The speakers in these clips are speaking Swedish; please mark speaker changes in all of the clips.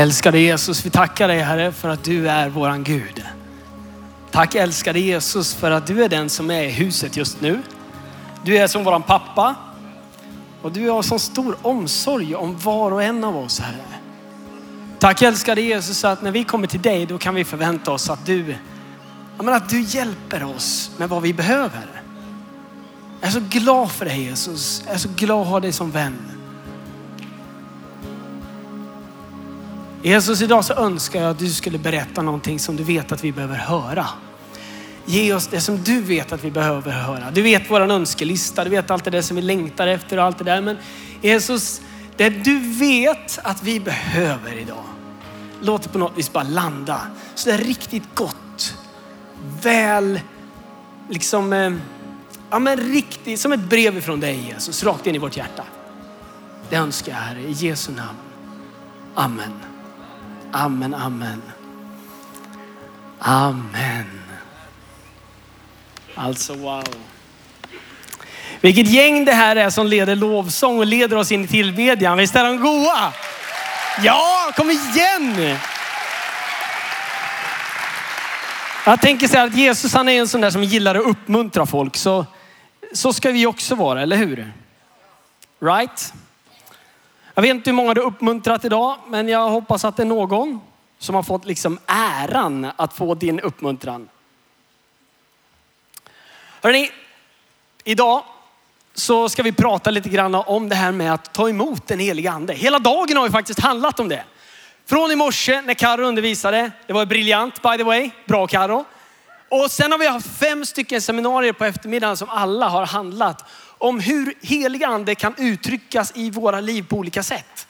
Speaker 1: Älskade Jesus, vi tackar dig Herre för att du är våran Gud. Tack älskade Jesus för att du är den som är i huset just nu. Du är som våran pappa och du har så stor omsorg om var och en av oss Herre. Tack älskade Jesus att när vi kommer till dig då kan vi förvänta oss att du, att du hjälper oss med vad vi behöver. Jag är så glad för dig Jesus. Jag är så glad att ha dig som vän. Jesus, idag så önskar jag att du skulle berätta någonting som du vet att vi behöver höra. Ge oss det som du vet att vi behöver höra. Du vet vår önskelista, du vet allt det där som vi längtar efter och allt det där. Men Jesus, det du vet att vi behöver idag, låt det på något vis bara landa. Så det är riktigt gott. Väl, liksom, eh, ja men riktigt, som ett brev ifrån dig Jesus, rakt in i vårt hjärta. Det önskar jag Herre, i Jesu namn. Amen. Amen, amen. Amen. Alltså wow. Vilket gäng det här är som leder lovsång och leder oss in i tillbedjan. Visst är de goa? Ja, kom igen! Jag tänker så här att Jesus han är en sån där som gillar att uppmuntra folk. Så, så ska vi också vara, eller hur? Right? Jag vet inte hur många du uppmuntrat idag, men jag hoppas att det är någon som har fått liksom äran att få din uppmuntran. Hörrni, idag så ska vi prata lite grann om det här med att ta emot den heliga ande. Hela dagen har ju faktiskt handlat om det. Från i morse när Karo undervisade, det var briljant by the way, bra Karo. Och sen har vi haft fem stycken seminarier på eftermiddagen som alla har handlat om hur helig ande kan uttryckas i våra liv på olika sätt.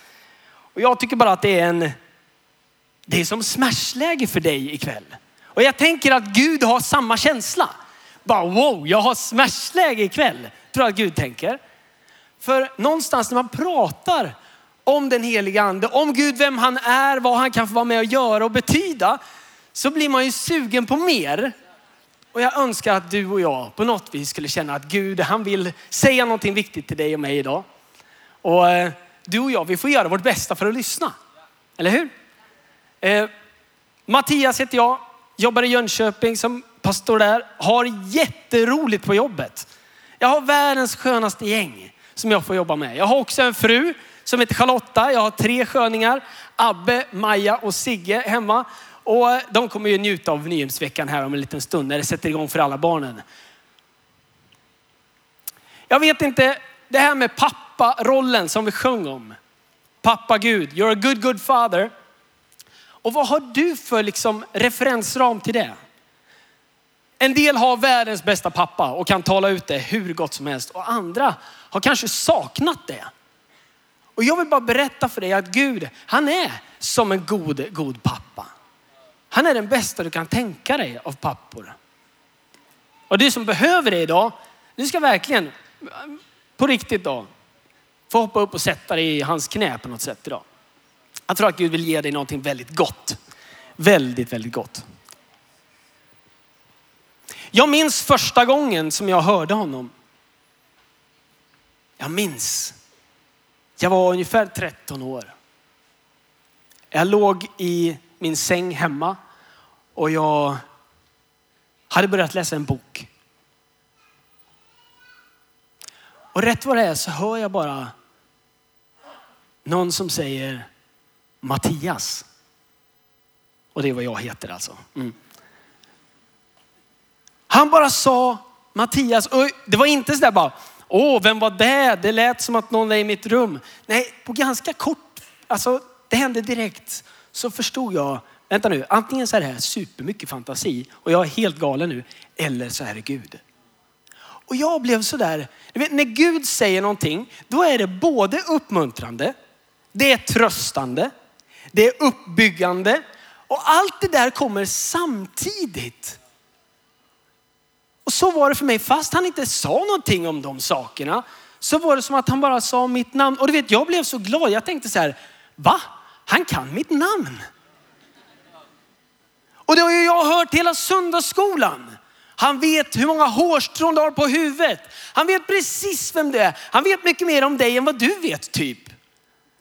Speaker 1: Och jag tycker bara att det är en, det är som smashläge för dig ikväll. Och jag tänker att Gud har samma känsla. Bara wow, jag har smashläge ikväll. Tror jag att Gud tänker. För någonstans när man pratar om den heliga ande, om Gud, vem han är, vad han kan få vara med och göra och betyda, så blir man ju sugen på mer. Och jag önskar att du och jag på något vis skulle känna att Gud, han vill säga någonting viktigt till dig och mig idag. Och eh, du och jag, vi får göra vårt bästa för att lyssna. Eller hur? Eh, Mattias heter jag, jobbar i Jönköping som pastor där, har jätteroligt på jobbet. Jag har världens skönaste gäng som jag får jobba med. Jag har också en fru som heter Charlotta. Jag har tre sköningar, Abbe, Maja och Sigge hemma. Och de kommer ju njuta av Nyhemsveckan här om en liten stund när det sätter igång för alla barnen. Jag vet inte, det här med papparollen som vi sjöng om. Pappa Gud, you're a good, good father. Och vad har du för liksom referensram till det? En del har världens bästa pappa och kan tala ut det hur gott som helst. Och andra har kanske saknat det. Och jag vill bara berätta för dig att Gud, han är som en god, god pappa. Han är den bästa du kan tänka dig av pappor. Och du som behöver det idag, du ska verkligen på riktigt då få hoppa upp och sätta dig i hans knä på något sätt idag. Jag tror att Gud vill ge dig någonting väldigt gott. Väldigt, väldigt gott. Jag minns första gången som jag hörde honom. Jag minns. Jag var ungefär 13 år. Jag låg i min säng hemma och jag hade börjat läsa en bok. Och rätt vad det är så hör jag bara någon som säger Mattias. Och det är vad jag heter alltså. Mm. Han bara sa Mattias och det var inte sådär bara, åh vem var det? Det lät som att någon är i mitt rum. Nej, på ganska kort, alltså det hände direkt så förstod jag, vänta nu, antingen så är det här supermycket fantasi och jag är helt galen nu, eller så är det Gud. Och jag blev sådär, vet, när Gud säger någonting, då är det både uppmuntrande, det är tröstande, det är uppbyggande och allt det där kommer samtidigt. Och så var det för mig, fast han inte sa någonting om de sakerna, så var det som att han bara sa mitt namn. Och du vet, jag blev så glad. Jag tänkte så här, va? Han kan mitt namn. Och det har ju jag hört hela söndagsskolan. Han vet hur många hårstrån du har på huvudet. Han vet precis vem du är. Han vet mycket mer om dig än vad du vet typ.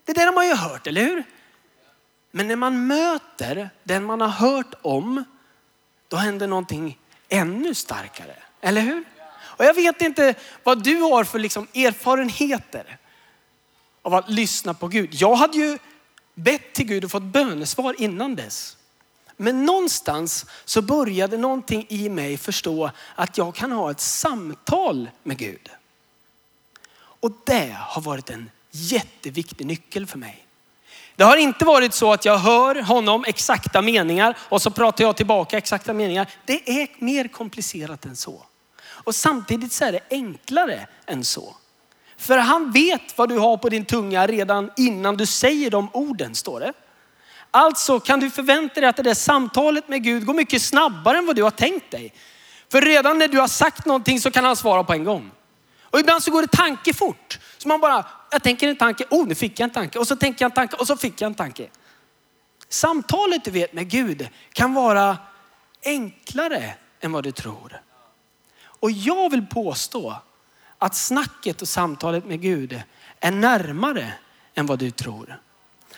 Speaker 1: Det där har man ju hört, eller hur? Men när man möter den man har hört om, då händer någonting ännu starkare. Eller hur? Och jag vet inte vad du har för liksom erfarenheter av att lyssna på Gud. Jag hade ju bett till Gud och fått bönesvar innan dess. Men någonstans så började någonting i mig förstå att jag kan ha ett samtal med Gud. Och det har varit en jätteviktig nyckel för mig. Det har inte varit så att jag hör honom exakta meningar och så pratar jag tillbaka exakta meningar. Det är mer komplicerat än så. Och samtidigt så är det enklare än så. För han vet vad du har på din tunga redan innan du säger de orden, står det. Alltså kan du förvänta dig att det där samtalet med Gud går mycket snabbare än vad du har tänkt dig. För redan när du har sagt någonting så kan han svara på en gång. Och ibland så går det tanke fort. Så man bara, jag tänker en tanke, oh nu fick jag en tanke. Och så tänker jag en tanke och så fick jag en tanke. Samtalet du vet med Gud kan vara enklare än vad du tror. Och jag vill påstå att snacket och samtalet med Gud är närmare än vad du tror.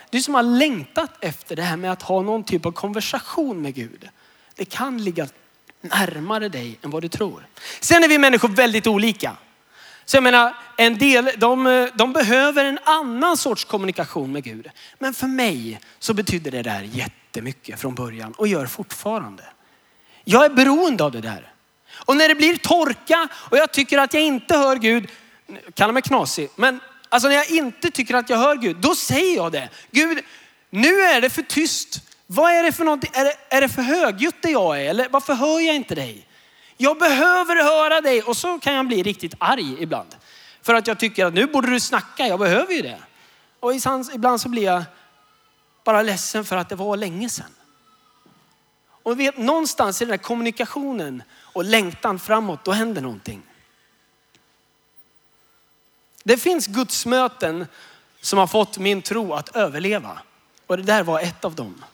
Speaker 1: Du som har längtat efter det här med att ha någon typ av konversation med Gud. Det kan ligga närmare dig än vad du tror. Sen är vi människor väldigt olika. Så jag menar, en del de, de behöver en annan sorts kommunikation med Gud. Men för mig så betyder det där jättemycket från början och gör fortfarande. Jag är beroende av det där. Och när det blir torka och jag tycker att jag inte hör Gud, kalla mig knasig, men alltså när jag inte tycker att jag hör Gud, då säger jag det. Gud, nu är det för tyst. Vad är det för någonting? Är det, är det för högljutt det jag är? Eller varför hör jag inte dig? Jag behöver höra dig. Och så kan jag bli riktigt arg ibland. För att jag tycker att nu borde du snacka, jag behöver ju det. Och ibland så blir jag bara ledsen för att det var länge sedan. Och vet, någonstans i den här kommunikationen och längtan framåt, då händer någonting. Det finns gudsmöten som har fått min tro att överleva. Och det där var ett av dem.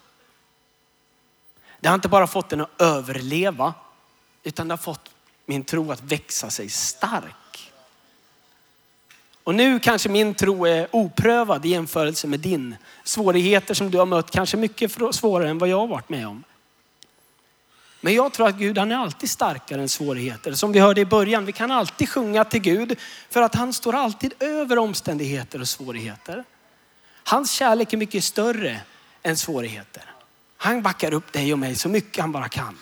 Speaker 1: Det har inte bara fått den att överleva, utan det har fått min tro att växa sig stark. Och nu kanske min tro är oprövad i jämförelse med din. Svårigheter som du har mött kanske mycket svårare än vad jag har varit med om. Men jag tror att Gud han är alltid starkare än svårigheter. Som vi hörde i början, vi kan alltid sjunga till Gud för att han står alltid över omständigheter och svårigheter. Hans kärlek är mycket större än svårigheter. Han backar upp dig och mig så mycket han bara kan.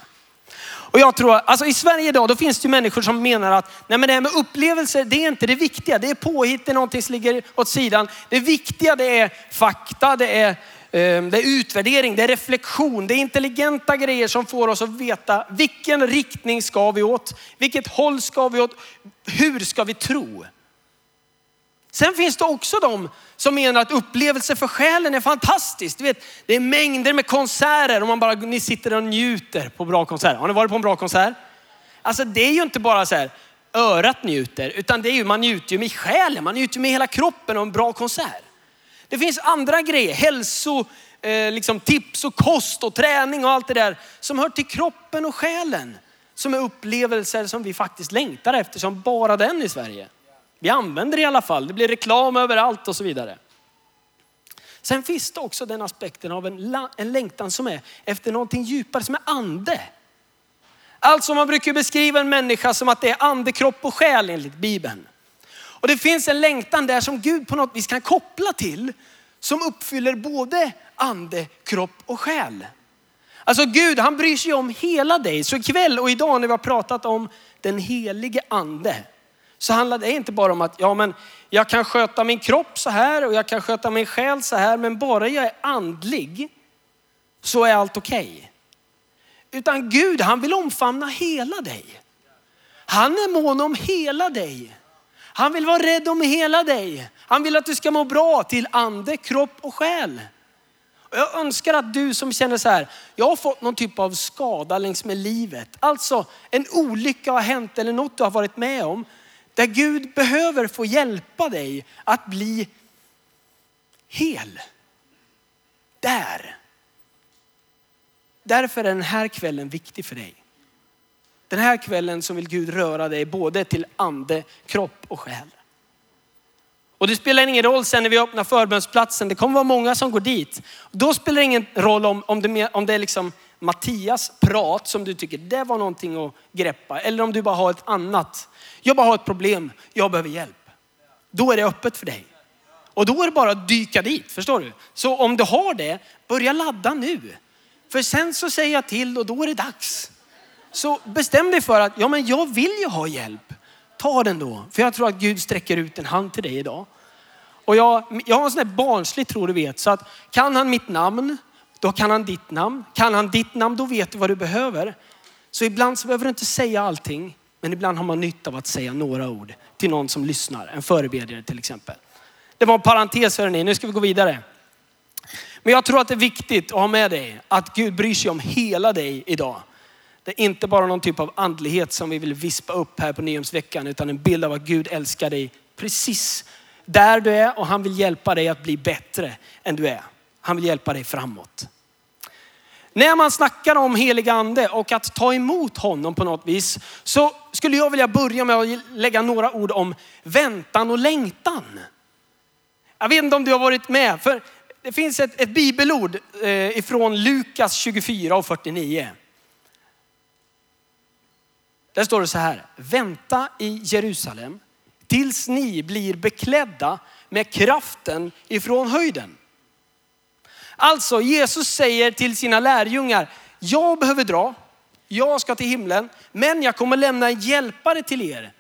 Speaker 1: Och jag tror, alltså i Sverige idag, då finns det ju människor som menar att nej men det här med upplevelser, det är inte det viktiga. Det är påhitt, det är någonting som ligger åt sidan. Det viktiga det är fakta, det är Ehm, det är utvärdering, det är reflektion, det är intelligenta grejer som får oss att veta vilken riktning ska vi åt? Vilket håll ska vi åt? Hur ska vi tro? Sen finns det också de som menar att upplevelse för själen är fantastiskt. Du vet, det är mängder med konserter och man bara, ni sitter och njuter på bra konserter. Har ni varit på en bra konsert? Alltså det är ju inte bara så här, örat njuter, utan det är ju, man njuter ju med själen, man njuter med hela kroppen av en bra konsert. Det finns andra grejer, hälso, eh, liksom tips och kost och träning och allt det där som hör till kroppen och själen. Som är upplevelser som vi faktiskt längtar efter som bara den i Sverige. Vi använder det i alla fall, det blir reklam överallt och så vidare. Sen finns det också den aspekten av en, en längtan som är efter någonting djupare som är ande. Alltså man brukar beskriva en människa som att det är ande, kropp och själ enligt Bibeln. Och det finns en längtan där som Gud på något vis kan koppla till som uppfyller både ande, kropp och själ. Alltså Gud han bryr sig om hela dig. Så ikväll och idag när vi har pratat om den helige ande så handlar det inte bara om att ja, men jag kan sköta min kropp så här och jag kan sköta min själ så här. Men bara jag är andlig så är allt okej. Okay. Utan Gud han vill omfamna hela dig. Han är mån om hela dig. Han vill vara rädd om hela dig. Han vill att du ska må bra till ande, kropp och själ. Och jag önskar att du som känner så här, jag har fått någon typ av skada längs med livet. Alltså en olycka har hänt eller något du har varit med om. Där Gud behöver få hjälpa dig att bli hel. Där. Därför är den här kvällen viktig för dig. Den här kvällen så vill Gud röra dig både till ande, kropp och själ. Och det spelar ingen roll sen när vi öppnar förbönsplatsen. Det kommer vara många som går dit. Då spelar det ingen roll om, om, det, om det är liksom Mattias prat som du tycker det var någonting att greppa. Eller om du bara har ett annat. Jag bara har ett problem. Jag behöver hjälp. Då är det öppet för dig. Och då är det bara att dyka dit. Förstår du? Så om du har det, börja ladda nu. För sen så säger jag till och då är det dags. Så bestäm dig för att, ja men jag vill ju ha hjälp. Ta den då. För jag tror att Gud sträcker ut en hand till dig idag. Och jag, jag har en sån här barnslig tro du vet. Så att kan han mitt namn, då kan han ditt namn. Kan han ditt namn, då vet du vad du behöver. Så ibland så behöver du inte säga allting. Men ibland har man nytta av att säga några ord till någon som lyssnar. En förebedjare till exempel. Det var en parentes hörni, nu ska vi gå vidare. Men jag tror att det är viktigt att ha med dig att Gud bryr sig om hela dig idag. Det är inte bara någon typ av andlighet som vi vill vispa upp här på Nyhemsveckan, utan en bild av att Gud älskar dig precis där du är och han vill hjälpa dig att bli bättre än du är. Han vill hjälpa dig framåt. När man snackar om helig ande och att ta emot honom på något vis så skulle jag vilja börja med att lägga några ord om väntan och längtan. Jag vet inte om du har varit med, för det finns ett, ett bibelord eh, ifrån Lukas 24 och 49. Där står det så här, vänta i Jerusalem tills ni blir beklädda med kraften ifrån höjden. Alltså Jesus säger till sina lärjungar, jag behöver dra, jag ska till himlen, men jag kommer lämna en hjälpare till er,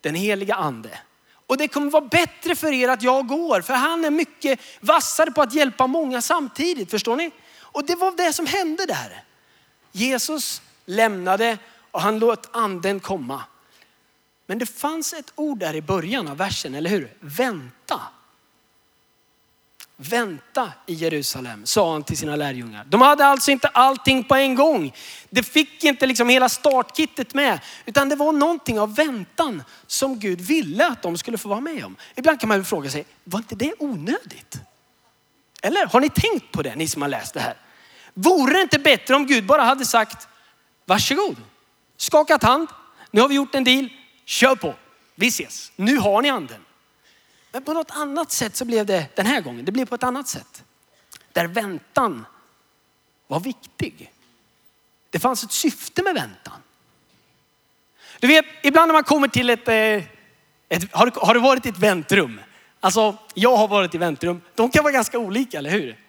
Speaker 1: den heliga ande. Och det kommer vara bättre för er att jag går, för han är mycket vassare på att hjälpa många samtidigt, förstår ni? Och det var det som hände där. Jesus lämnade och han låt anden komma. Men det fanns ett ord där i början av versen, eller hur? Vänta. Vänta i Jerusalem, sa han till sina lärjungar. De hade alltså inte allting på en gång. Det fick inte liksom hela startkittet med, utan det var någonting av väntan som Gud ville att de skulle få vara med om. Ibland kan man fråga sig, var inte det onödigt? Eller har ni tänkt på det, ni som har läst det här? Vore det inte bättre om Gud bara hade sagt, varsågod, skakat hand, nu har vi gjort en deal, kör på, vi ses, nu har ni anden. Men på något annat sätt så blev det den här gången, det blev på ett annat sätt. Där väntan var viktig. Det fanns ett syfte med väntan. Du vet, ibland när man kommer till ett, eh, ett har, har du varit i ett väntrum? Alltså, jag har varit i väntrum. De kan vara ganska olika, eller hur?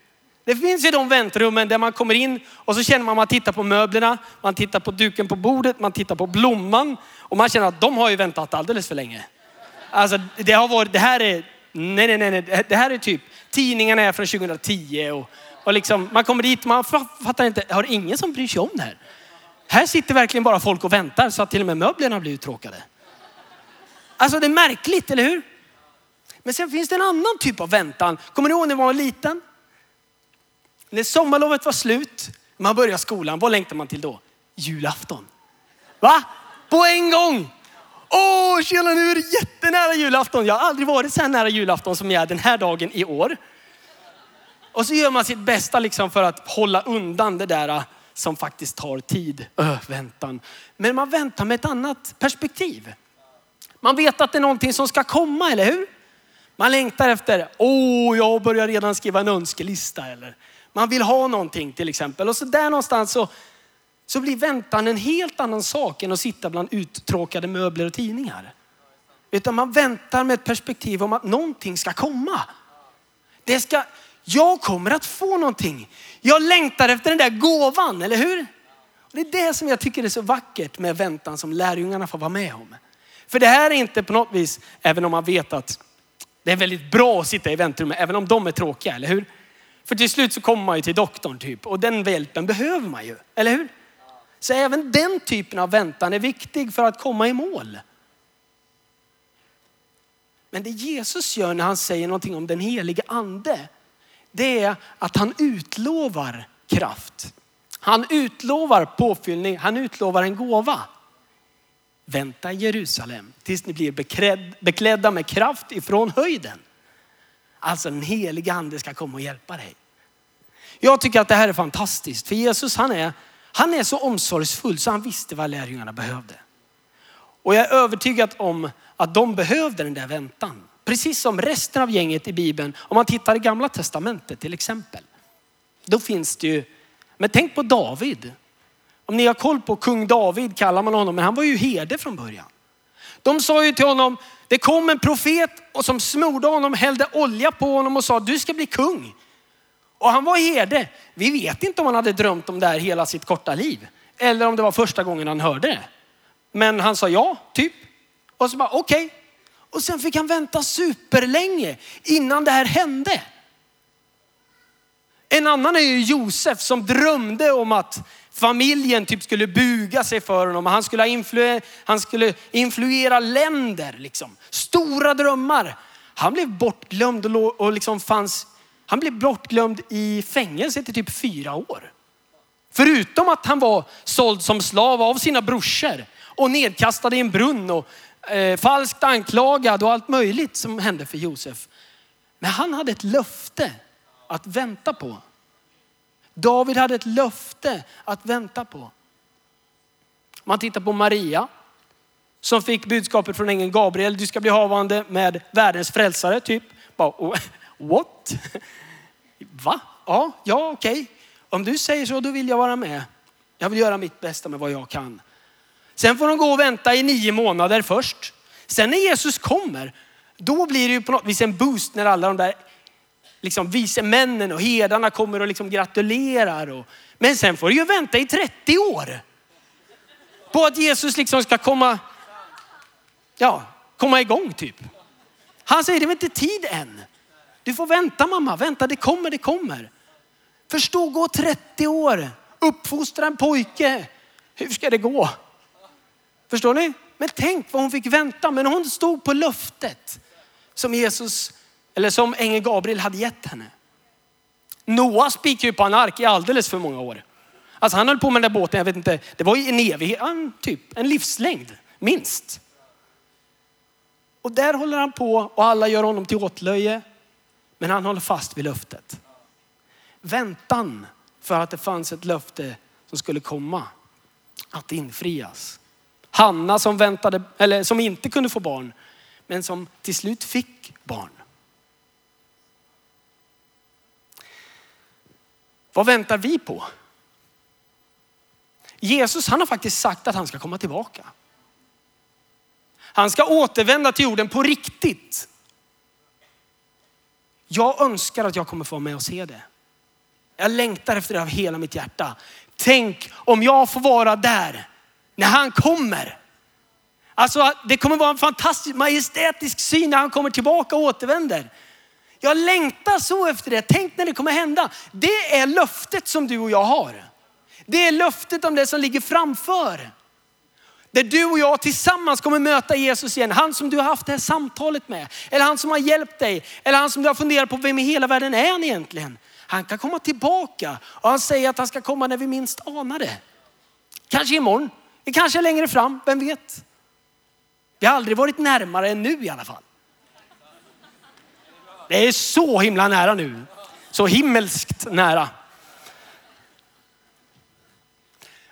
Speaker 1: Det finns ju de väntrummen där man kommer in och så känner man att man tittar på möblerna, man tittar på duken på bordet, man tittar på blomman och man känner att de har ju väntat alldeles för länge. Alltså det har varit, det här är, nej, nej, nej, det här är typ, tidningarna är från 2010 och, och liksom, man kommer dit, man fattar inte, har ingen som bryr sig om det här? Här sitter verkligen bara folk och väntar så att till och med möblerna blir uttråkade. Alltså det är märkligt, eller hur? Men sen finns det en annan typ av väntan. Kommer ni ihåg när man var liten? När sommarlovet var slut, man började skolan, vad längtar man till då? Julafton. Va? På en gång! Åh, tjena nu är det jättenära julafton. Jag har aldrig varit så här nära julafton som jag är den här dagen i år. Och så gör man sitt bästa liksom för att hålla undan det där äh, som faktiskt tar tid. Öh, väntan. Men man väntar med ett annat perspektiv. Man vet att det är någonting som ska komma, eller hur? Man längtar efter, åh, jag börjar redan skriva en önskelista. Eller man vill ha någonting till exempel. Och så där någonstans så så blir väntan en helt annan sak än att sitta bland uttråkade möbler och tidningar. Utan man väntar med ett perspektiv om att någonting ska komma. Det ska, jag kommer att få någonting. Jag längtar efter den där gåvan, eller hur? Det är det som jag tycker är så vackert med väntan som lärjungarna får vara med om. För det här är inte på något vis, även om man vet att det är väldigt bra att sitta i väntrummet, även om de är tråkiga, eller hur? För till slut så kommer man ju till doktorn typ och den hjälpen behöver man ju, eller hur? Så även den typen av väntan är viktig för att komma i mål. Men det Jesus gör när han säger någonting om den helige ande, det är att han utlovar kraft. Han utlovar påfyllning, han utlovar en gåva. Vänta i Jerusalem tills ni blir beklädda med kraft ifrån höjden. Alltså den helige ande ska komma och hjälpa dig. Jag tycker att det här är fantastiskt för Jesus han är han är så omsorgsfull så han visste vad lärjungarna behövde. Och jag är övertygad om att de behövde den där väntan. precis som resten av gänget i Bibeln, om man tittar i gamla testamentet till exempel. Då finns det ju, men tänk på David. Om ni har koll på kung David kallar man honom, men han var ju herde från början. De sa ju till honom, det kom en profet och som smorde honom, hällde olja på honom och sa du ska bli kung. Och han var herde. Vi vet inte om han hade drömt om det här hela sitt korta liv. Eller om det var första gången han hörde det. Men han sa ja, typ. Och så bara okej. Okay. Och sen fick han vänta superlänge innan det här hände. En annan är ju Josef som drömde om att familjen typ skulle buga sig för honom. Han skulle, influ han skulle influera länder. Liksom. Stora drömmar. Han blev bortglömd och, och liksom fanns, han blev bortglömd i fängelse i typ fyra år. Förutom att han var såld som slav av sina brorsor och nedkastad i en brunn och eh, falskt anklagad och allt möjligt som hände för Josef. Men han hade ett löfte att vänta på. David hade ett löfte att vänta på. Man tittar på Maria som fick budskapet från ängeln Gabriel. Du ska bli havande med världens frälsare. Typ. Oh, what? Va? Ja, ja okej. Okay. Om du säger så, då vill jag vara med. Jag vill göra mitt bästa med vad jag kan. Sen får de gå och vänta i nio månader först. Sen när Jesus kommer, då blir det ju på något vis en boost när alla de där liksom vise männen och herdarna kommer och liksom gratulerar. Och, men sen får du ju vänta i 30 år på att Jesus liksom ska komma, ja, komma igång typ. Han säger det är inte tid än. Du får vänta mamma, vänta det kommer, det kommer. Förstå, gå 30 år, uppfostra en pojke. Hur ska det gå? Förstår ni? Men tänk vad hon fick vänta. Men hon stod på löftet som Jesus, eller som ängeln Gabriel hade gett henne. Noah spikade ju på en ark i alldeles för många år. Alltså han höll på med den där båten, jag vet inte, det var ju en evighet, typ en livslängd, minst. Och där håller han på och alla gör honom till åtlöje. Men han håller fast vid löftet. Väntan för att det fanns ett löfte som skulle komma att infrias. Hanna som väntade, eller som inte kunde få barn, men som till slut fick barn. Vad väntar vi på? Jesus han har faktiskt sagt att han ska komma tillbaka. Han ska återvända till jorden på riktigt. Jag önskar att jag kommer få vara med och se det. Jag längtar efter det av hela mitt hjärta. Tänk om jag får vara där när han kommer. Alltså det kommer vara en fantastisk majestätisk syn när han kommer tillbaka och återvänder. Jag längtar så efter det. Tänk när det kommer hända. Det är löftet som du och jag har. Det är löftet om det som ligger framför. Där du och jag tillsammans kommer möta Jesus igen. Han som du har haft det här samtalet med. Eller han som har hjälpt dig. Eller han som du har funderat på, vem i hela världen är han egentligen? Han kan komma tillbaka och han säger att han ska komma när vi minst anar det. Kanske imorgon, kanske längre fram, vem vet? Vi har aldrig varit närmare än nu i alla fall. Det är så himla nära nu. Så himmelskt nära.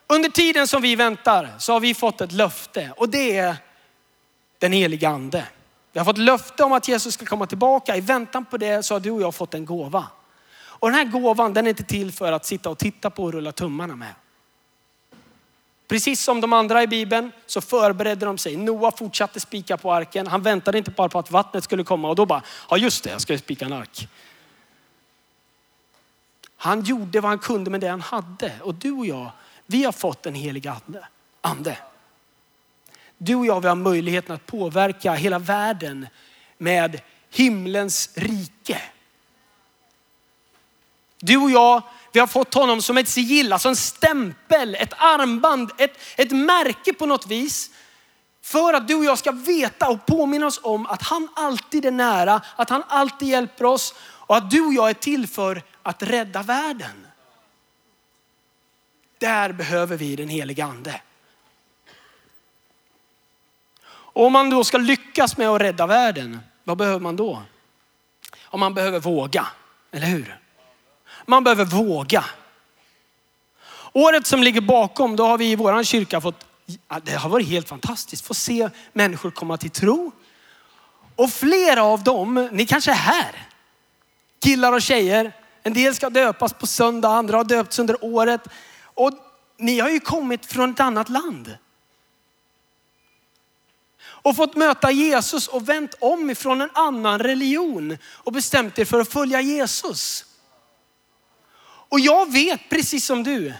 Speaker 1: Under tiden som vi väntar så har vi fått ett löfte och det är den heliga ande. Vi har fått löfte om att Jesus ska komma tillbaka. I väntan på det så har du och jag fått en gåva. Och den här gåvan den är inte till för att sitta och titta på och rulla tummarna med. Precis som de andra i Bibeln så förberedde de sig. Noa fortsatte spika på arken. Han väntade inte bara på att vattnet skulle komma och då bara, ja just det, jag ska spika en ark. Han gjorde vad han kunde med det han hade. Och du och jag, vi har fått en helig ande. ande. Du och jag, vi har möjligheten att påverka hela världen med himlens rike. Du och jag, vi har fått honom som ett sigill, alltså en stämpel, ett armband, ett, ett märke på något vis. För att du och jag ska veta och påminna oss om att han alltid är nära, att han alltid hjälper oss och att du och jag är till för att rädda världen. Där behöver vi den heliga ande. Och om man då ska lyckas med att rädda världen, vad behöver man då? Om man behöver våga, eller hur? Man behöver våga. Året som ligger bakom, då har vi i vår kyrka fått, det har varit helt fantastiskt, få se människor komma till tro. Och flera av dem, ni kanske är här. Killar och tjejer. En del ska döpas på söndag, andra har döpts under året. Och ni har ju kommit från ett annat land. Och fått möta Jesus och vänt om ifrån en annan religion och bestämt er för att följa Jesus. Och jag vet precis som du,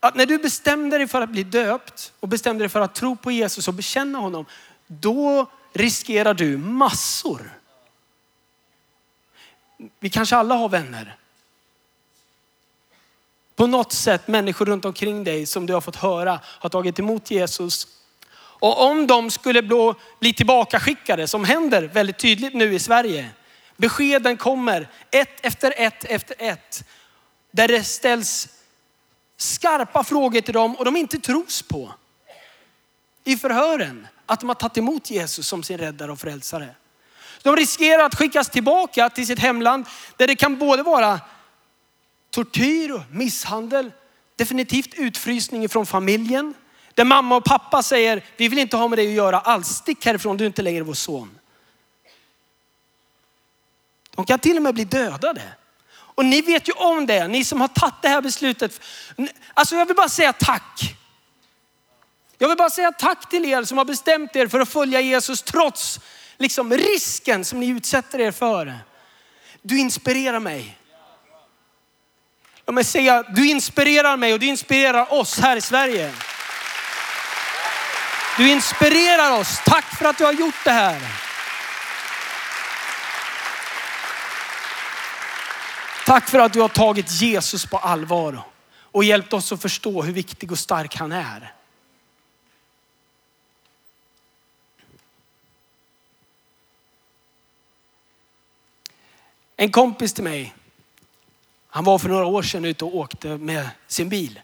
Speaker 1: att när du bestämde dig för att bli döpt och bestämde dig för att tro på Jesus och bekänna honom, då riskerar du massor. Vi kanske alla har vänner. På något sätt människor runt omkring dig som du har fått höra har tagit emot Jesus. Och om de skulle bli tillbakaskickade, som händer väldigt tydligt nu i Sverige. Beskeden kommer ett efter ett efter ett. Där det ställs skarpa frågor till dem och de inte tros på. I förhören att de har tagit emot Jesus som sin räddare och frälsare. De riskerar att skickas tillbaka till sitt hemland där det kan både vara tortyr och misshandel, definitivt utfrysning från familjen. Där mamma och pappa säger, vi vill inte ha med dig att göra alls, stick härifrån, du är inte längre vår son. De kan till och med bli dödade. Och ni vet ju om det, ni som har tagit det här beslutet. Alltså jag vill bara säga tack. Jag vill bara säga tack till er som har bestämt er för att följa Jesus trots liksom risken som ni utsätter er för. Du inspirerar mig. Låt mig säga, du inspirerar mig och du inspirerar oss här i Sverige. Du inspirerar oss. Tack för att du har gjort det här. Tack för att du har tagit Jesus på allvar och hjälpt oss att förstå hur viktig och stark han är. En kompis till mig, han var för några år sedan ute och åkte med sin bil.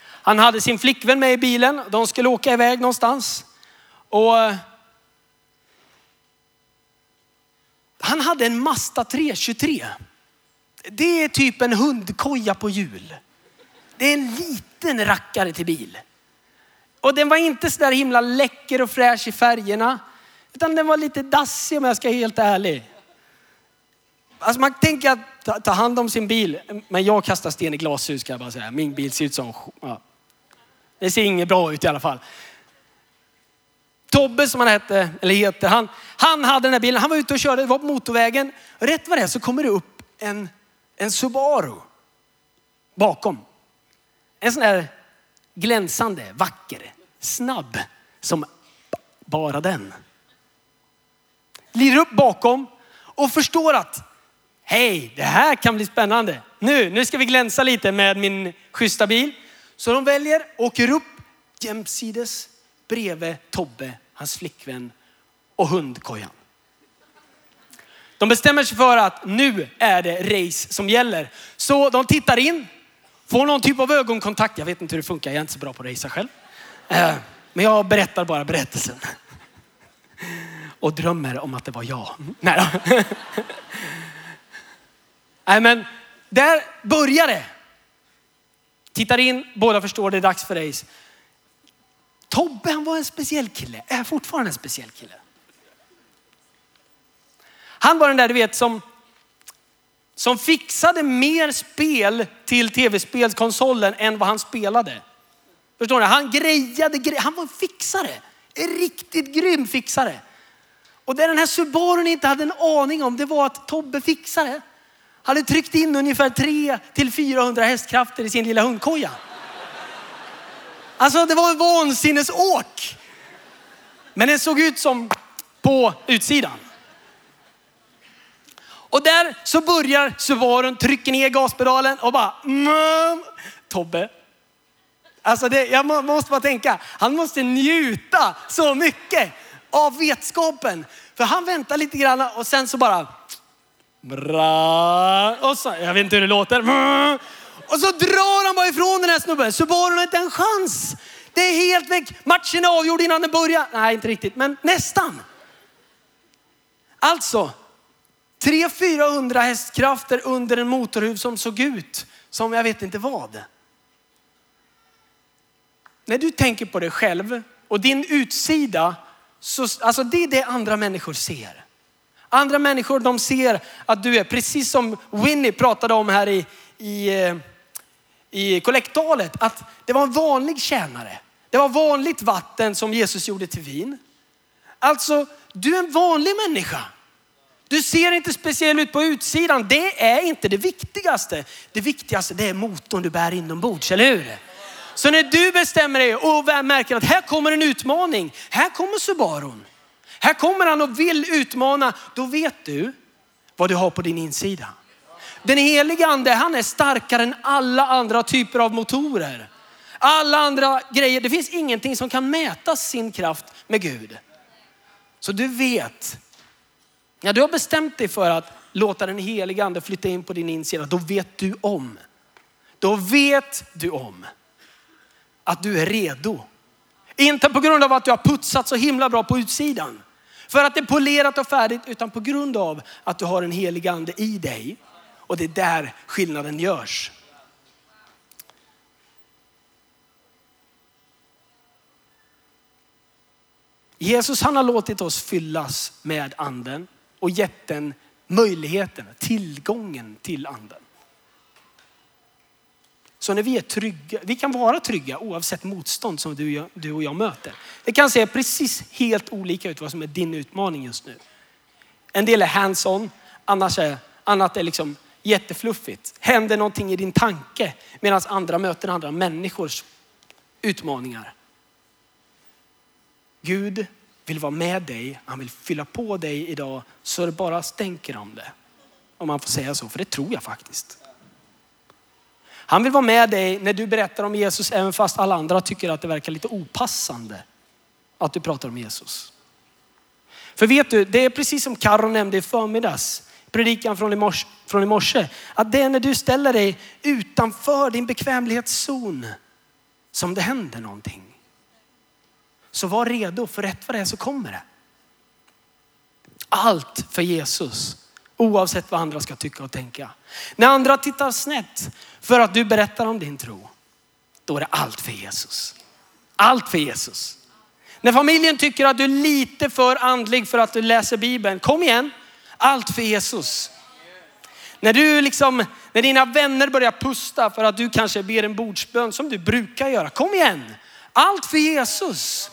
Speaker 1: Han hade sin flickvän med i bilen. De skulle åka iväg någonstans. Och eh, han hade en Mazda 323. Det är typ en hundkoja på hjul. Det är en liten rackare till bil. Och den var inte så där himla läcker och fräsch i färgerna. Utan den var lite dassig om jag ska vara helt ärlig. Alltså man tänker att ta, ta, hand om sin bil. Men jag kastar sten i glashus kan jag bara säga. Min bil ser ut som... Ja. Det ser inget bra ut i alla fall. Tobbe som han hette, eller heter, han, han hade den här bilen. Han var ute och körde, det var på motorvägen. Rätt vad det är så kommer det upp en, en Subaru bakom. En sån där glänsande, vacker, snabb som bara den. Lirar upp bakom och förstår att hej, det här kan bli spännande. Nu, nu ska vi glänsa lite med min schyssta bil. Så de väljer, åker upp jämsides bredvid Tobbe, hans flickvän och hundkojan. De bestämmer sig för att nu är det race som gäller. Så de tittar in, får någon typ av ögonkontakt. Jag vet inte hur det funkar, jag är inte så bra på att racea själv. Eh, men jag berättar bara berättelsen. Och drömmer om att det var jag. Mm. Nej, Nej men där börjar det. Tittar in, båda förstår det är dags för race. Tobbe han var en speciell kille, är fortfarande en speciell kille. Han var den där du vet som, som fixade mer spel till tv-spelskonsolen än vad han spelade. Förstår ni? Han grejade, grejer. han var en fixare. En riktigt grym fixare. Och det den här Subarun inte hade en aning om, det var att Tobbe fixare hade tryckt in ungefär 3 till 400 hästkrafter i sin lilla hundkoja. Alltså det var en vansinnesåk. Men den såg ut som på utsidan. Och där så börjar Subarun, trycker ner gaspedalen och bara, mmm, Tobbe. Alltså det, jag måste bara tänka, han måste njuta så mycket av vetskapen. För han väntar lite grann och sen så bara, Bra. Och så, jag vet inte hur det låter. Och så drar han bara ifrån den här snubben. Subaru har inte en chans. Det är helt väck. Matchen är avgjord innan den börjar. Nej, inte riktigt, men nästan. Alltså, 300-400 hästkrafter under en motorhuv som såg ut som jag vet inte vad. När du tänker på dig själv och din utsida, så, alltså det är det andra människor ser. Andra människor de ser att du är, precis som Winnie pratade om här i, i, eh, i kollektalet, att det var en vanlig tjänare. Det var vanligt vatten som Jesus gjorde till vin. Alltså, du är en vanlig människa. Du ser inte speciell ut på utsidan. Det är inte det viktigaste. Det viktigaste det är motorn du bär inombords, eller hur? Så när du bestämmer dig och märker att här kommer en utmaning. Här kommer Subarun. Här kommer han och vill utmana. Då vet du vad du har på din insida. Den heliga ande, han är starkare än alla andra typer av motorer. Alla andra grejer. Det finns ingenting som kan mäta sin kraft med Gud. Så du vet, när du har bestämt dig för att låta den heliga ande flytta in på din insida, då vet du om. Då vet du om att du är redo. Inte på grund av att du har putsat så himla bra på utsidan. För att det är polerat och färdigt, utan på grund av att du har en helig ande i dig. Och det är där skillnaden görs. Jesus han har låtit oss fyllas med anden och gett den möjligheten, tillgången till anden. Så när vi är trygga, vi kan vara trygga oavsett motstånd som du, du och jag möter. Det kan se precis helt olika ut vad som är din utmaning just nu. En del är hands-on, annars är, annat är liksom jättefluffigt. Händer någonting i din tanke medan andra möter andra människors utmaningar. Gud vill vara med dig, han vill fylla på dig idag så det bara stänker om det. Om man får säga så, för det tror jag faktiskt. Han vill vara med dig när du berättar om Jesus, även fast alla andra tycker att det verkar lite opassande att du pratar om Jesus. För vet du, det är precis som Karo nämnde i förmiddags, predikan från i, morse, från i morse, att det är när du ställer dig utanför din bekvämlighetszon som det händer någonting. Så var redo, för rätt vad det är så kommer det. Allt för Jesus. Oavsett vad andra ska tycka och tänka. När andra tittar snett för att du berättar om din tro, då är det allt för Jesus. Allt för Jesus. När familjen tycker att du är lite för andlig för att du läser Bibeln, kom igen. Allt för Jesus. När du liksom, när dina vänner börjar pusta för att du kanske ber en bordsbön som du brukar göra, kom igen. Allt för Jesus.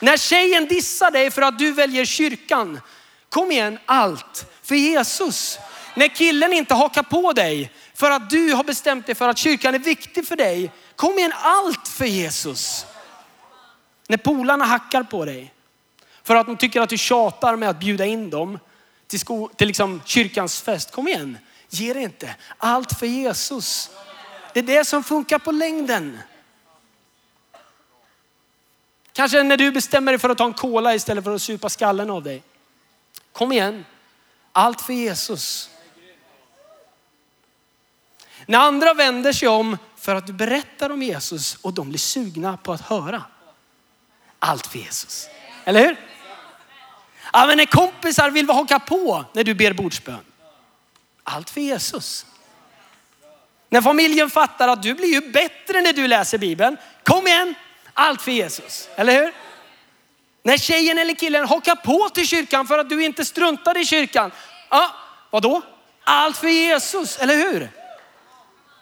Speaker 1: När tjejen dissar dig för att du väljer kyrkan, kom igen, allt för Jesus. När killen inte hakar på dig för att du har bestämt dig för att kyrkan är viktig för dig, kom igen, allt för Jesus. När polarna hackar på dig för att de tycker att du tjatar med att bjuda in dem till, sko- till liksom kyrkans fest, kom igen, ge det inte. Allt för Jesus. Det är det som funkar på längden. Kanske när du bestämmer dig för att ta en cola istället för att supa skallen av dig. Kom igen. Allt för Jesus. När andra vänder sig om för att du berättar om Jesus och de blir sugna på att höra. Allt för Jesus. Eller hur? Ja, men när kompisar vill haka på när du ber bordsbön. Allt för Jesus. När familjen fattar att du blir ju bättre när du läser Bibeln. Kom igen, allt för Jesus. Eller hur? När tjejen eller killen hakar på till kyrkan för att du inte struntade i kyrkan. Ja, vadå? Allt för Jesus, eller hur?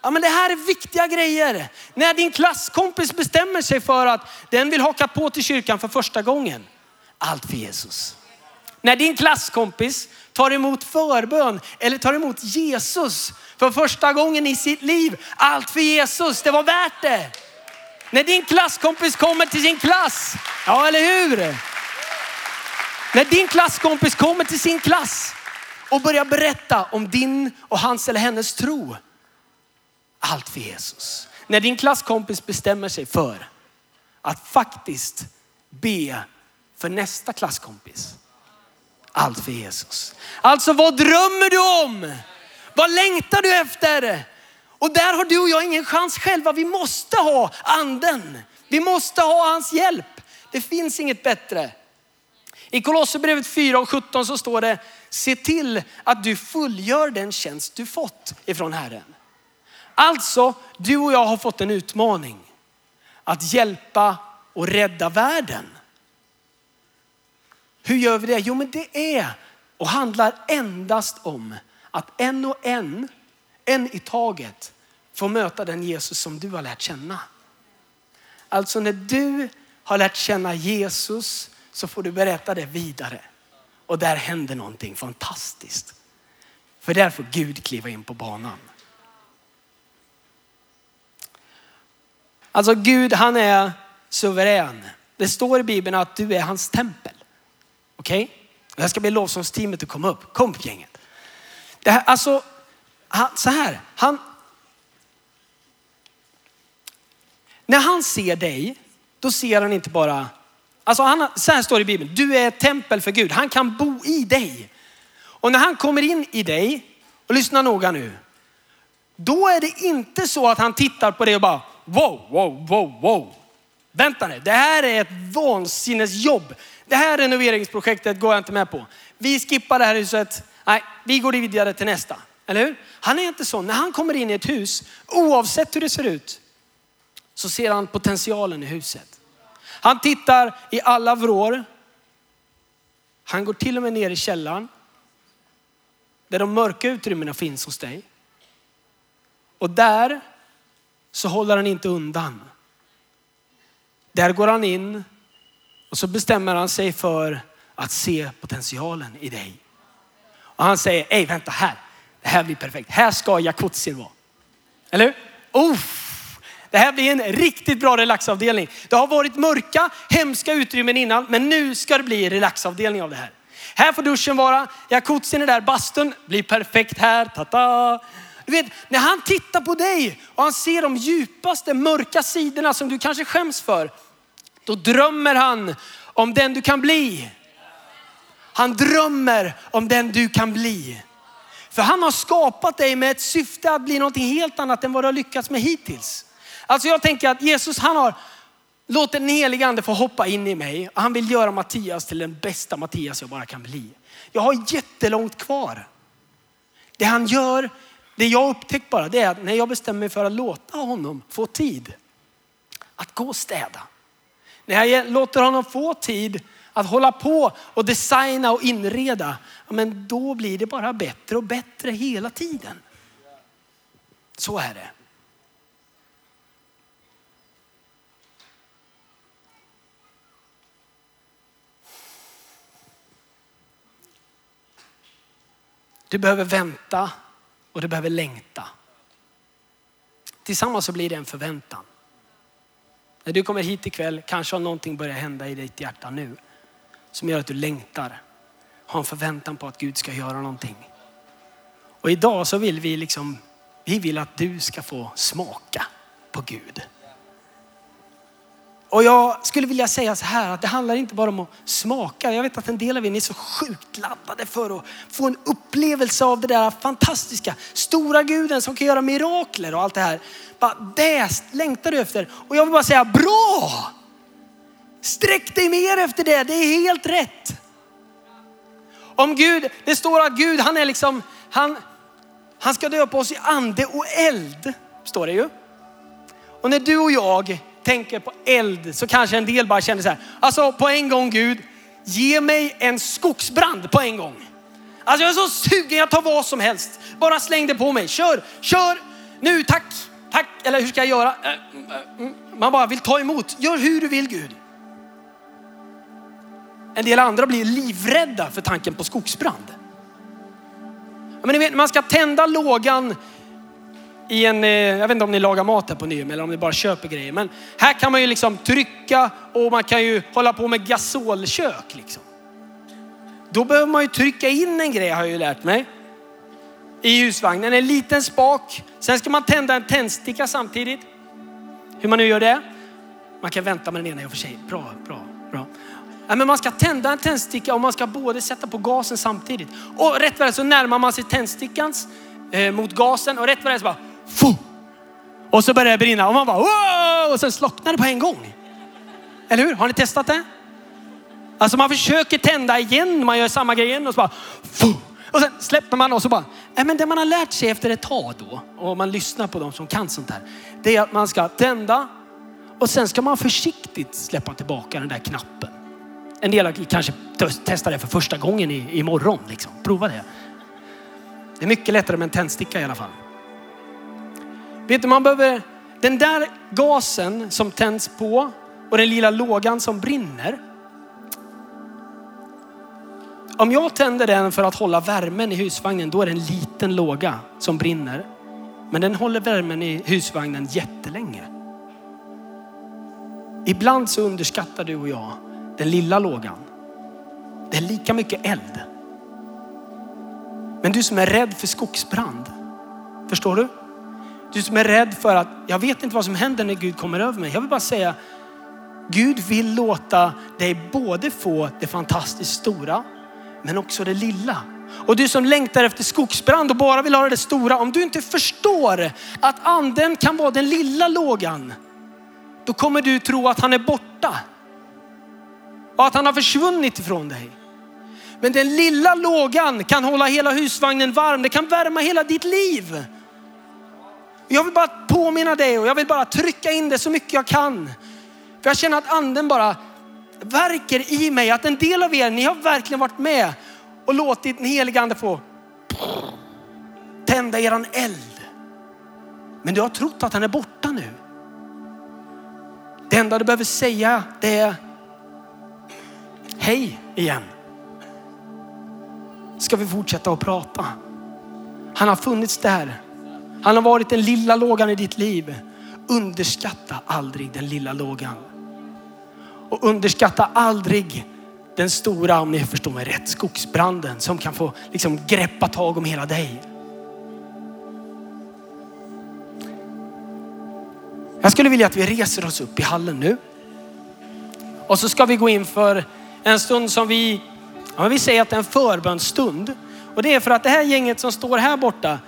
Speaker 1: Ja, men det här är viktiga grejer. När din klasskompis bestämmer sig för att den vill haka på till kyrkan för första gången. Allt för Jesus. När din klasskompis tar emot förbön eller tar emot Jesus för första gången i sitt liv. Allt för Jesus, det var värt det. När din klasskompis kommer till sin klass, ja eller hur? När din klasskompis kommer till sin klass och börjar berätta om din och hans eller hennes tro. Allt för Jesus. När din klasskompis bestämmer sig för att faktiskt be för nästa klasskompis. Allt för Jesus. Alltså vad drömmer du om? Vad längtar du efter? Och där har du och jag ingen chans själva. Vi måste ha anden. Vi måste ha hans hjälp. Det finns inget bättre. I Kolosserbrevet 4 och 17 så står det, se till att du fullgör den tjänst du fått ifrån Herren. Alltså, du och jag har fått en utmaning att hjälpa och rädda världen. Hur gör vi det? Jo, men det är och handlar endast om att en och en, en i taget, får möta den Jesus som du har lärt känna. Alltså när du har lärt känna Jesus så får du berätta det vidare. Och där händer någonting fantastiskt. För där får Gud kliva in på banan. Alltså Gud han är suverän. Det står i Bibeln att du är hans tempel. Okej? Okay? Jag ska be lovsångsteamet att komma upp. Kom upp gänget. Det här, alltså, han, så här. Han, när han ser dig, då ser han inte bara, alltså han, så här står det i Bibeln, du är ett tempel för Gud. Han kan bo i dig. Och när han kommer in i dig, och lyssna noga nu, då är det inte så att han tittar på dig och bara, wow, wow, wow, wow. Vänta nu, det här är ett vansinnesjobb. Det här renoveringsprojektet går jag inte med på. Vi skippar det här huset. Nej, vi går vidare till nästa. Eller hur? Han är inte sån. När han kommer in i ett hus, oavsett hur det ser ut, så ser han potentialen i huset. Han tittar i alla vrår. Han går till och med ner i källaren. Där de mörka utrymmena finns hos dig. Och där så håller han inte undan. Där går han in och så bestämmer han sig för att se potentialen i dig. Och han säger, ej vänta här, det här blir perfekt. Här ska jacuzzin vara. Eller hur? Uff. Det här blir en riktigt bra relaxavdelning. Det har varit mörka, hemska utrymmen innan, men nu ska det bli relaxavdelning av det här. Här får duschen vara, jacuzzin är där, bastun blir perfekt här. Ta-ta. Du vet, när han tittar på dig och han ser de djupaste mörka sidorna som du kanske skäms för, då drömmer han om den du kan bli. Han drömmer om den du kan bli. För han har skapat dig med ett syfte att bli något helt annat än vad du har lyckats med hittills. Alltså jag tänker att Jesus han har låtit den helige ande få hoppa in i mig. Han vill göra Mattias till den bästa Mattias jag bara kan bli. Jag har jättelångt kvar. Det han gör, det jag upptäckt bara, det är att när jag bestämmer mig för att låta honom få tid att gå och städa. När jag låter honom få tid att hålla på och designa och inreda, men då blir det bara bättre och bättre hela tiden. Så är det. Du behöver vänta och du behöver längta. Tillsammans så blir det en förväntan. När du kommer hit ikväll kanske har någonting börjat hända i ditt hjärta nu som gör att du längtar. Har en förväntan på att Gud ska göra någonting. Och idag så vill vi liksom, vi vill att du ska få smaka på Gud. Och jag skulle vilja säga så här att det handlar inte bara om att smaka. Jag vet att en del av er är så sjukt laddade för att få en upplevelse av det där fantastiska, stora guden som kan göra mirakler och allt det här. det längtar du efter. Och jag vill bara säga bra! Sträck dig mer efter det, det är helt rätt. Om Gud, det står att Gud han är liksom, han, han ska döpa oss i ande och eld, står det ju. Och när du och jag tänker på eld så kanske en del bara känner så här, alltså på en gång Gud, ge mig en skogsbrand på en gång. Alltså jag är så sugen, jag tar vad som helst. Bara släng det på mig, kör, kör, nu tack, tack, eller hur ska jag göra? Eh, mm, eh, mm. Man bara vill ta emot, gör hur du vill Gud. En del andra blir livrädda för tanken på skogsbrand. Men ni vet, man ska tända lågan i en, eh, jag vet inte om ni lagar mat här på Nyhem eller om ni bara köper grejer. Men här kan man ju liksom trycka och man kan ju hålla på med gasolkök liksom. Då behöver man ju trycka in en grej har jag ju lärt mig. I husvagnen, en liten spak. Sen ska man tända en tändsticka samtidigt. Hur man nu gör det. Man kan vänta med den ena i och för sig. Bra, bra. Ja, men man ska tända en tändsticka och man ska både sätta på gasen samtidigt. Och rätt vad så närmar man sig tändstickans eh, mot gasen och rätt vad det är så bara Fu! Och så börjar det brinna och man bara Whoa! och sen slocknar det på en gång. Eller hur? Har ni testat det? Alltså man försöker tända igen, man gör samma grej igen och så bara Fu! och sen släpper man och så bara, nej men det man har lärt sig efter ett tag då, och man lyssnar på dem som kan sånt här, det är att man ska tända och sen ska man försiktigt släppa tillbaka den där knappen. En del kanske testar det för första gången i, imorgon. Liksom. Prova det. Det är mycket lättare med en tändsticka i alla fall. Vet du, man behöver den där gasen som tänds på och den lilla lågan som brinner. Om jag tänder den för att hålla värmen i husvagnen, då är det en liten låga som brinner. Men den håller värmen i husvagnen jättelänge. Ibland så underskattar du och jag den lilla lågan. Det är lika mycket eld. Men du som är rädd för skogsbrand, förstår du? Du som är rädd för att, jag vet inte vad som händer när Gud kommer över mig. Jag vill bara säga, Gud vill låta dig både få det fantastiskt stora, men också det lilla. Och du som längtar efter skogsbrand och bara vill ha det stora, om du inte förstår att anden kan vara den lilla lågan, då kommer du tro att han är borta. Och att han har försvunnit ifrån dig. Men den lilla lågan kan hålla hela husvagnen varm. Det kan värma hela ditt liv. Jag vill bara påminna dig och jag vill bara trycka in det så mycket jag kan. För jag känner att anden bara verkar i mig. Att en del av er, ni har verkligen varit med och låtit den helige ande få tända eran eld. Men du har trott att han är borta nu. Det enda du behöver säga det är hej igen. Ska vi fortsätta att prata? Han har funnits där. Han har varit den lilla lågan i ditt liv. Underskatta aldrig den lilla lågan. Och underskatta aldrig den stora, om ni förstår mig rätt, skogsbranden som kan få liksom greppa tag om hela dig. Jag skulle vilja att vi reser oss upp i hallen nu. Och så ska vi gå in för en stund som vi, ja, vi säger att det är en förbönsstund. Och det är för att det här gänget som står här borta,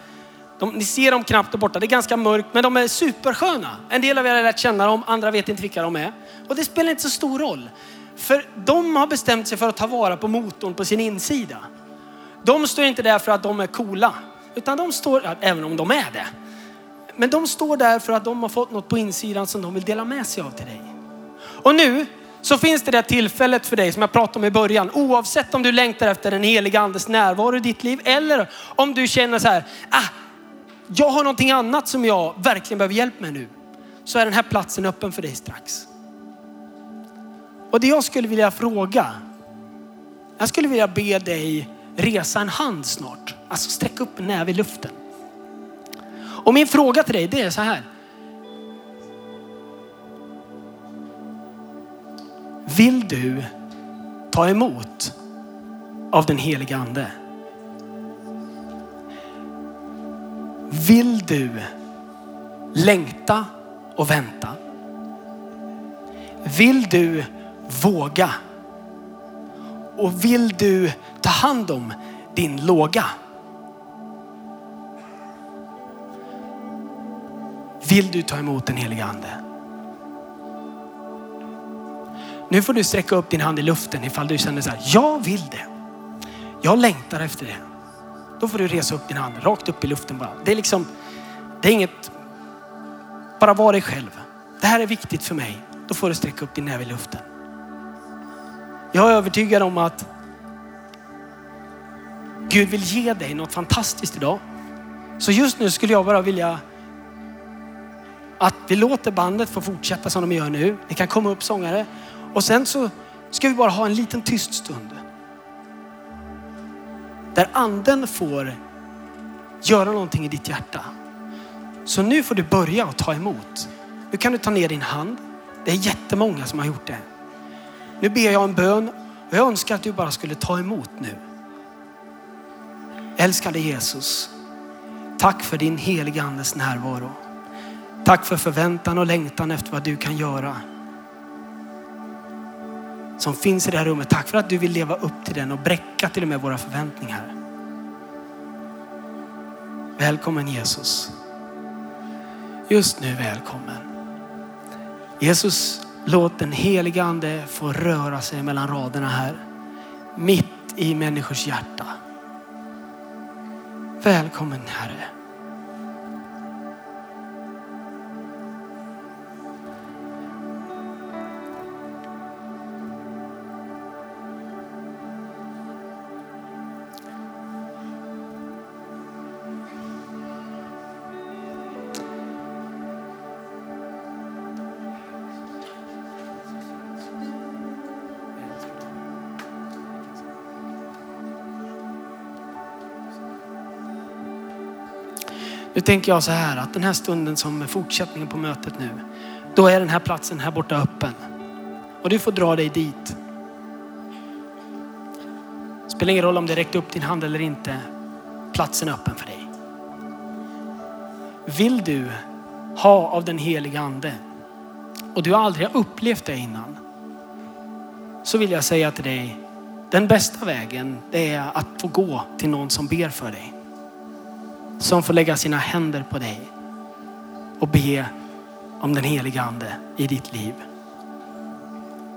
Speaker 1: de, ni ser dem knappt där borta, det är ganska mörkt, men de är supersköna. En del av er har lärt känna dem, andra vet inte vilka de är. Och det spelar inte så stor roll. För de har bestämt sig för att ta vara på motorn på sin insida. De står inte där för att de är coola, utan de står, även om de är det. Men de står där för att de har fått något på insidan som de vill dela med sig av till dig. Och nu så finns det det tillfället för dig som jag pratade om i början. Oavsett om du längtar efter den heliga andes närvaro i ditt liv eller om du känner så här, ah, jag har någonting annat som jag verkligen behöver hjälp med nu. Så är den här platsen öppen för dig strax. Och det jag skulle vilja fråga, jag skulle vilja be dig resa en hand snart. Alltså sträck upp en näve i luften. Och min fråga till dig det är så här. Vill du ta emot av den heliga ande? Vill du längta och vänta? Vill du våga? Och vill du ta hand om din låga? Vill du ta emot den heliga ande? Nu får du sträcka upp din hand i luften ifall du känner så här, jag vill det. Jag längtar efter det. Då får du resa upp din hand rakt upp i luften bara. Det är liksom, det är inget, bara var dig själv. Det här är viktigt för mig. Då får du sträcka upp din näve i luften. Jag är övertygad om att Gud vill ge dig något fantastiskt idag. Så just nu skulle jag bara vilja att vi låter bandet få fortsätta som de gör nu. Det kan komma upp sångare och sen så ska vi bara ha en liten tyst stund. Där anden får göra någonting i ditt hjärta. Så nu får du börja och ta emot. Nu kan du ta ner din hand. Det är jättemånga som har gjort det. Nu ber jag en bön och jag önskar att du bara skulle ta emot nu. Älskade Jesus, tack för din heliga andes närvaro. Tack för förväntan och längtan efter vad du kan göra. Som finns i det här rummet. Tack för att du vill leva upp till den och bräcka till och med våra förväntningar. Välkommen Jesus. Just nu välkommen. Jesus, låt den heliga ande få röra sig mellan raderna här. Mitt i människors hjärta. Välkommen Herre. Nu tänker jag så här att den här stunden som är fortsättningen på mötet nu, då är den här platsen här borta öppen. Och du får dra dig dit. Spelar ingen roll om det räckte upp din hand eller inte. Platsen är öppen för dig. Vill du ha av den heliga ande och du aldrig har upplevt det innan. Så vill jag säga till dig, den bästa vägen det är att få gå till någon som ber för dig. Som får lägga sina händer på dig och be om den heliga ande i ditt liv.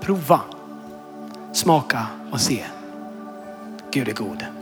Speaker 1: Prova, smaka och se. Gud är god.